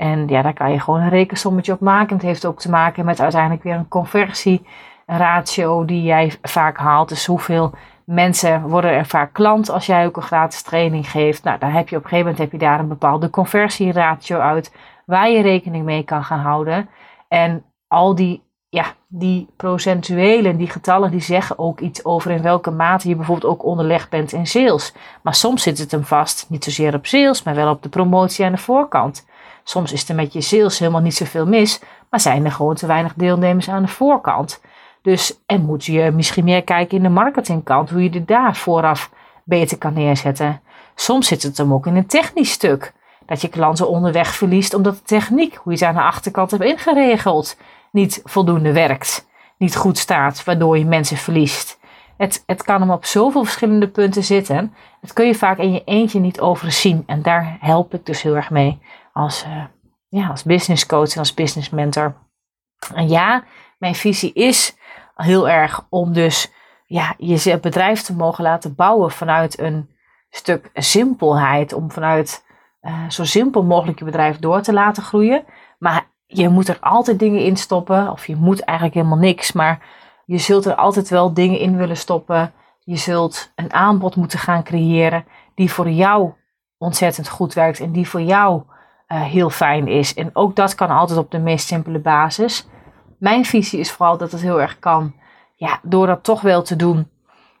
En ja, daar kan je gewoon een rekensommetje op maken. Het heeft ook te maken met uiteindelijk weer een conversieratio die jij vaak haalt. Dus hoeveel Mensen worden er vaak klant als jij ook een gratis training geeft. Nou, dan heb je op een gegeven moment heb je daar een bepaalde conversieratio uit waar je rekening mee kan gaan houden. En al die, ja, die procentuele, die getallen, die zeggen ook iets over in welke mate je bijvoorbeeld ook onderlegd bent in sales. Maar soms zit het hem vast, niet zozeer op sales, maar wel op de promotie aan de voorkant. Soms is er met je sales helemaal niet zoveel mis, maar zijn er gewoon te weinig deelnemers aan de voorkant. Dus, en moet je misschien meer kijken in de marketingkant, hoe je er daar vooraf beter kan neerzetten. Soms zit het hem ook in een technisch stuk. Dat je klanten onderweg verliest omdat de techniek, hoe je het aan de achterkant hebt ingeregeld, niet voldoende werkt. Niet goed staat, waardoor je mensen verliest. Het, het kan hem op zoveel verschillende punten zitten. Dat kun je vaak in je eentje niet overzien. En daar help ik dus heel erg mee als, uh, ja, als business coach en als business mentor. En ja, mijn visie is heel erg om dus ja, je bedrijf te mogen laten bouwen vanuit een stuk simpelheid. Om vanuit uh, zo simpel mogelijk je bedrijf door te laten groeien. Maar je moet er altijd dingen in stoppen. Of je moet eigenlijk helemaal niks. Maar je zult er altijd wel dingen in willen stoppen. Je zult een aanbod moeten gaan creëren die voor jou ontzettend goed werkt. En die voor jou uh, heel fijn is. En ook dat kan altijd op de meest simpele basis. Mijn visie is vooral dat het heel erg kan. Ja, door dat toch wel te doen.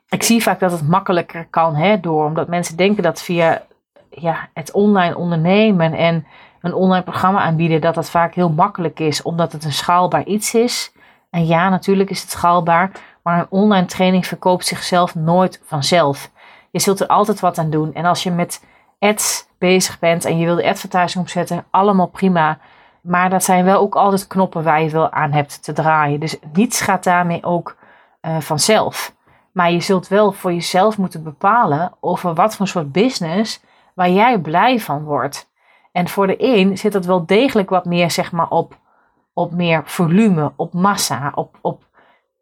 Ik zie vaak dat het makkelijker kan. Hè, door, omdat mensen denken dat via ja, het online ondernemen en een online programma aanbieden, dat dat vaak heel makkelijk is, omdat het een schaalbaar iets is. En ja, natuurlijk is het schaalbaar, maar een online training verkoopt zichzelf nooit vanzelf. Je zult er altijd wat aan doen. En als je met ads bezig bent en je wil de advertising opzetten, allemaal prima. Maar dat zijn wel ook altijd knoppen waar je wel aan hebt te draaien. Dus niets gaat daarmee ook uh, vanzelf. Maar je zult wel voor jezelf moeten bepalen over wat voor soort business waar jij blij van wordt. En voor de een zit dat wel degelijk wat meer zeg maar op, op meer volume, op massa, op, op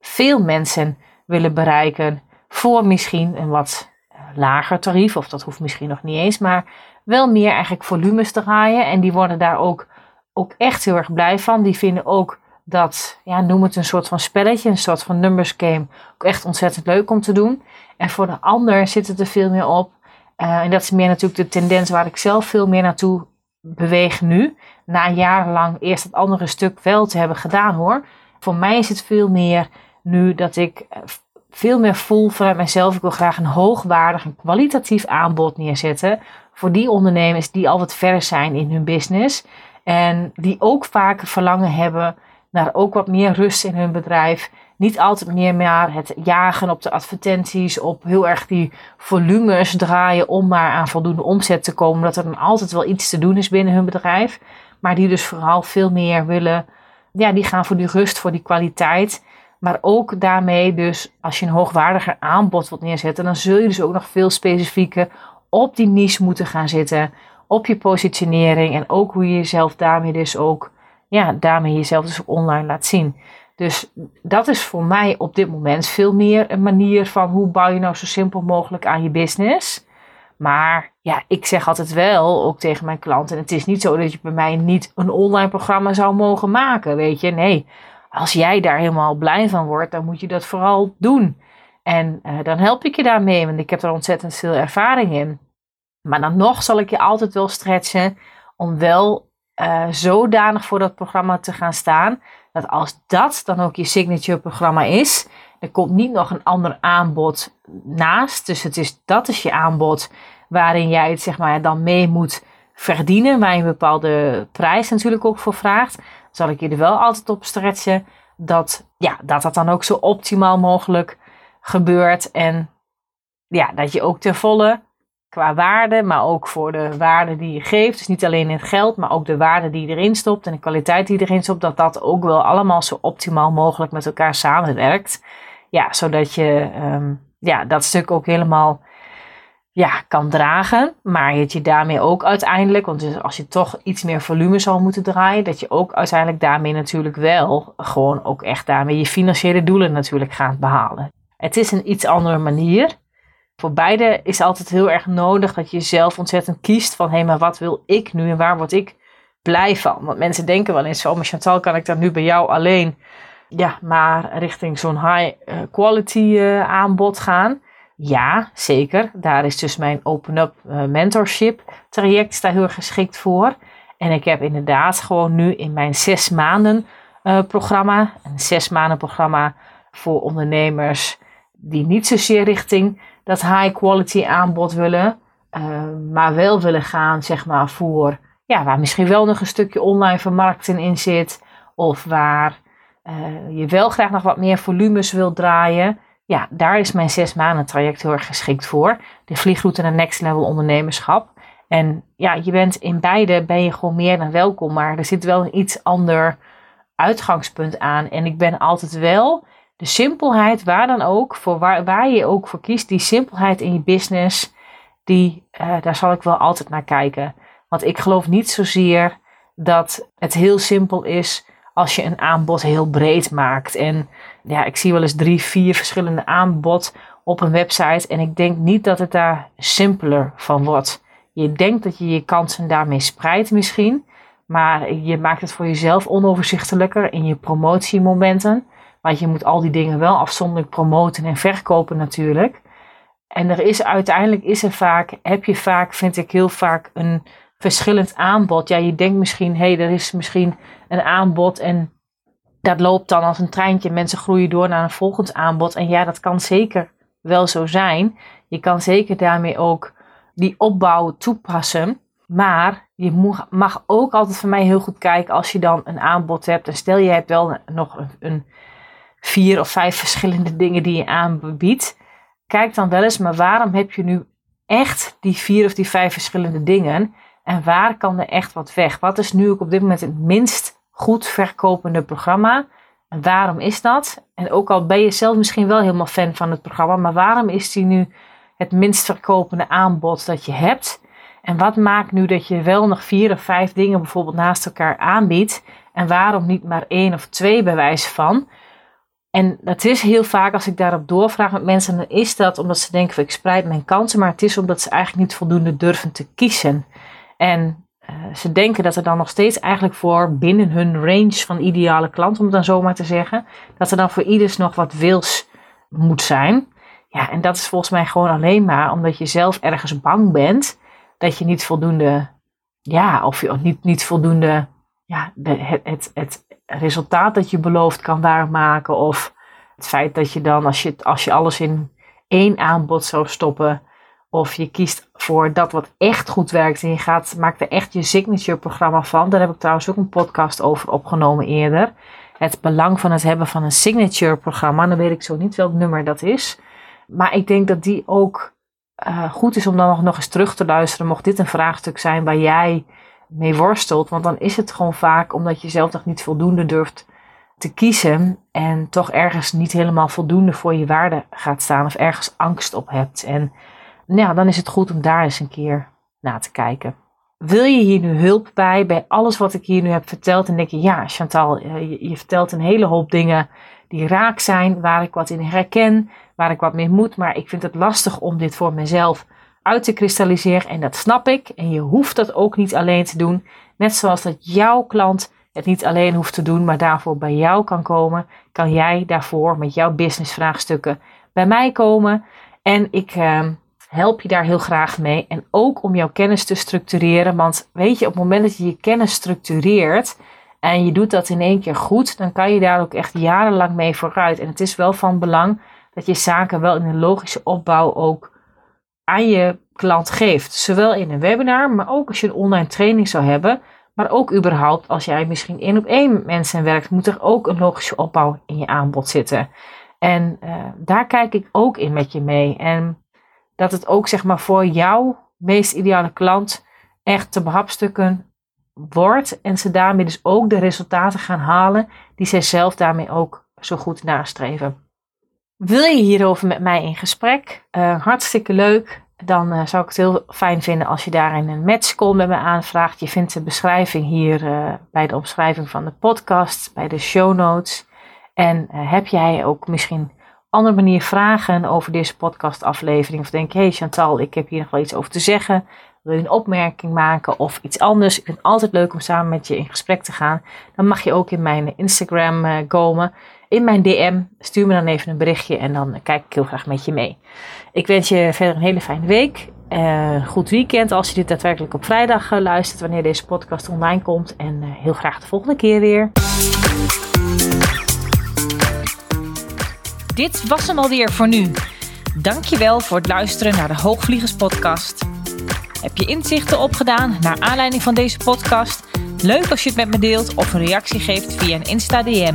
veel mensen willen bereiken voor misschien een wat eh, lager tarief, of dat hoeft misschien nog niet eens, maar wel meer eigenlijk volumes draaien. En die worden daar ook, ook echt heel erg blij van. Die vinden ook dat, ja, noem het een soort van spelletje, een soort van numbers game, ook echt ontzettend leuk om te doen. En voor de ander zit het er veel meer op uh, en dat is meer natuurlijk de tendens waar ik zelf veel meer naartoe beweeg nu. Na jarenlang eerst het andere stuk wel te hebben gedaan hoor. Voor mij is het veel meer nu dat ik eh, veel meer voel vanuit mezelf. Ik wil graag een hoogwaardig en kwalitatief aanbod neerzetten. Voor die ondernemers die al wat verder zijn in hun business. En die ook vaak verlangen hebben naar ook wat meer rust in hun bedrijf niet altijd meer maar het jagen op de advertenties, op heel erg die volumes draaien om maar aan voldoende omzet te komen. Dat er dan altijd wel iets te doen is binnen hun bedrijf. Maar die dus vooral veel meer willen, ja, die gaan voor die rust, voor die kwaliteit. Maar ook daarmee dus, als je een hoogwaardiger aanbod wilt neerzetten, dan zul je dus ook nog veel specifieker op die niche moeten gaan zitten. Op je positionering en ook hoe je jezelf daarmee dus ook, ja, daarmee jezelf dus online laat zien. Dus dat is voor mij op dit moment veel meer een manier van hoe bouw je nou zo simpel mogelijk aan je business. Maar ja, ik zeg altijd wel, ook tegen mijn klanten, het is niet zo dat je bij mij niet een online programma zou mogen maken, weet je. Nee, als jij daar helemaal blij van wordt, dan moet je dat vooral doen. En uh, dan help ik je daarmee, want ik heb er ontzettend veel ervaring in. Maar dan nog zal ik je altijd wel stretchen om wel uh, zodanig voor dat programma te gaan staan dat als dat dan ook je signature programma is, er komt niet nog een ander aanbod naast. Dus het is, dat is je aanbod waarin jij het zeg maar dan mee moet verdienen, waar je een bepaalde prijs natuurlijk ook voor vraagt. Zal ik je er wel altijd op stretchen dat, ja, dat dat dan ook zo optimaal mogelijk gebeurt. En ja, dat je ook ten volle qua waarde, maar ook voor de waarde die je geeft. Dus niet alleen in het geld, maar ook de waarde die je erin stopt en de kwaliteit die erin stopt, dat dat ook wel allemaal zo optimaal mogelijk met elkaar samenwerkt. Ja, zodat je um, ja, dat stuk ook helemaal ja, kan dragen, maar dat je daarmee ook uiteindelijk, want dus als je toch iets meer volume zal moeten draaien, dat je ook uiteindelijk daarmee natuurlijk wel gewoon ook echt daarmee je financiële doelen natuurlijk gaat behalen. Het is een iets andere manier, voor beide is altijd heel erg nodig dat je zelf ontzettend kiest van hé, hey, maar wat wil ik nu en waar word ik blij van? Want mensen denken wel eens zo, maar Chantal, kan ik dan nu bij jou alleen, ja, maar richting zo'n high eh, quality uh, aanbod gaan? Ja, zeker. Daar is dus mijn Open Up uh, Mentorship traject daar heel geschikt voor. En ik heb inderdaad gewoon nu in mijn zes maanden programma, een zes maanden programma voor ondernemers die niet zozeer richting dat high quality aanbod willen, uh, maar wel willen gaan zeg maar voor, ja, waar misschien wel nog een stukje online vermarkting in zit, of waar je wel graag nog wat meer volumes wil draaien ja, daar is mijn zes maanden traject heel erg geschikt voor. De vliegroute naar next level ondernemerschap. En ja, je bent in beide ben je gewoon meer dan welkom, maar er zit wel een iets ander uitgangspunt aan. En ik ben altijd wel de simpelheid, waar dan ook, voor waar, waar je ook voor kiest, die simpelheid in je business, die, uh, daar zal ik wel altijd naar kijken. Want ik geloof niet zozeer dat het heel simpel is als je een aanbod heel breed maakt. En ja, ik zie wel eens drie, vier verschillende aanbod op een website. En ik denk niet dat het daar simpeler van wordt. Je denkt dat je je kansen daarmee spreidt misschien. Maar je maakt het voor jezelf onoverzichtelijker in je promotiemomenten. Want je moet al die dingen wel afzonderlijk promoten en verkopen natuurlijk. En er is uiteindelijk is er vaak, heb je vaak, vind ik heel vaak, een verschillend aanbod. Ja, je denkt misschien, hé, hey, er is misschien een aanbod en dat loopt dan als een treintje. Mensen groeien door naar een volgend aanbod. En ja, dat kan zeker wel zo zijn. Je kan zeker daarmee ook die opbouw toepassen. Maar je mag ook altijd voor mij heel goed kijken als je dan een aanbod hebt. En stel je hebt wel nog een, een vier of vijf verschillende dingen die je aanbiedt. Kijk dan wel eens, maar waarom heb je nu echt die vier of die vijf verschillende dingen? En waar kan er echt wat weg? Wat is nu ook op dit moment het minst goed verkopende programma? En waarom is dat? En ook al ben je zelf misschien wel helemaal fan van het programma, maar waarom is die nu het minst verkopende aanbod dat je hebt? En wat maakt nu dat je wel nog vier of vijf dingen bijvoorbeeld naast elkaar aanbiedt? En waarom niet maar één of twee bewijs van? En dat is heel vaak, als ik daarop doorvraag met mensen, dan is dat omdat ze denken: ik spreid mijn kansen, maar het is omdat ze eigenlijk niet voldoende durven te kiezen. En uh, ze denken dat er dan nog steeds eigenlijk voor binnen hun range van ideale klant, om het dan zomaar te zeggen, dat er dan voor ieders nog wat wils moet zijn. Ja, en dat is volgens mij gewoon alleen maar omdat je zelf ergens bang bent dat je niet voldoende, ja, of je niet, niet voldoende, ja, het, het, het resultaat dat je belooft kan waarmaken. Of het feit dat je dan, als je, als je alles in één aanbod zou stoppen, of je kiest voor dat wat echt goed werkt en je gaat, maakt er echt je signature programma van. Daar heb ik trouwens ook een podcast over opgenomen eerder. Het belang van het hebben van een signature programma. Dan weet ik zo niet welk nummer dat is. Maar ik denk dat die ook uh, goed is om dan nog, nog eens terug te luisteren. Mocht dit een vraagstuk zijn waar jij mee worstelt. Want dan is het gewoon vaak omdat je zelf nog niet voldoende durft te kiezen. En toch ergens niet helemaal voldoende voor je waarde gaat staan. Of ergens angst op hebt. En nou, dan is het goed om daar eens een keer naar te kijken. Wil je hier nu hulp bij, bij alles wat ik hier nu heb verteld? En denk je, ja, Chantal, eh, je, je vertelt een hele hoop dingen die raak zijn, waar ik wat in herken, waar ik wat mee moet. Maar ik vind het lastig om dit voor mezelf uit te kristalliseren. En dat snap ik. En je hoeft dat ook niet alleen te doen. Net zoals dat jouw klant het niet alleen hoeft te doen, maar daarvoor bij jou kan komen, kan jij daarvoor met jouw businessvraagstukken bij mij komen. En ik. Uh, help je daar heel graag mee. En ook om jouw kennis te structureren. Want weet je, op het moment dat je je kennis structureert en je doet dat in één keer goed, dan kan je daar ook echt jarenlang mee vooruit. En het is wel van belang dat je zaken wel in een logische opbouw ook aan je klant geeft. Zowel in een webinar, maar ook als je een online training zou hebben. Maar ook überhaupt als jij misschien één op één mensen werkt, moet er ook een logische opbouw in je aanbod zitten. En uh, daar kijk ik ook in met je mee. En dat het ook zeg maar voor jouw meest ideale klant echt te behapstukken wordt. En ze daarmee dus ook de resultaten gaan halen die zij zelf daarmee ook zo goed nastreven. Wil je hierover met mij in gesprek? Uh, hartstikke leuk. Dan uh, zou ik het heel fijn vinden als je daarin een matchcall met me aanvraagt. Je vindt de beschrijving hier uh, bij de omschrijving van de podcast, bij de show notes. En heb jij ook misschien andere manier vragen over deze podcastaflevering. Of denk, hey Chantal, ik heb hier nog wel iets over te zeggen. Wil je een opmerking maken of iets anders? Ik vind het altijd leuk om samen met je in gesprek te gaan. Dan mag je ook in mijn Instagram komen. In mijn DM. Stuur me dan even een berichtje en dan kijk ik heel graag met je mee. Ik wens je verder een hele fijne week. Uh, goed weekend als je dit daadwerkelijk op vrijdag uh, luistert wanneer deze podcast online komt. En uh, heel graag de volgende keer weer. Dit was hem alweer voor nu. Dankjewel voor het luisteren naar de Hoogvliegers podcast. Heb je inzichten opgedaan naar aanleiding van deze podcast? Leuk als je het met me deelt of een reactie geeft via een Insta DM.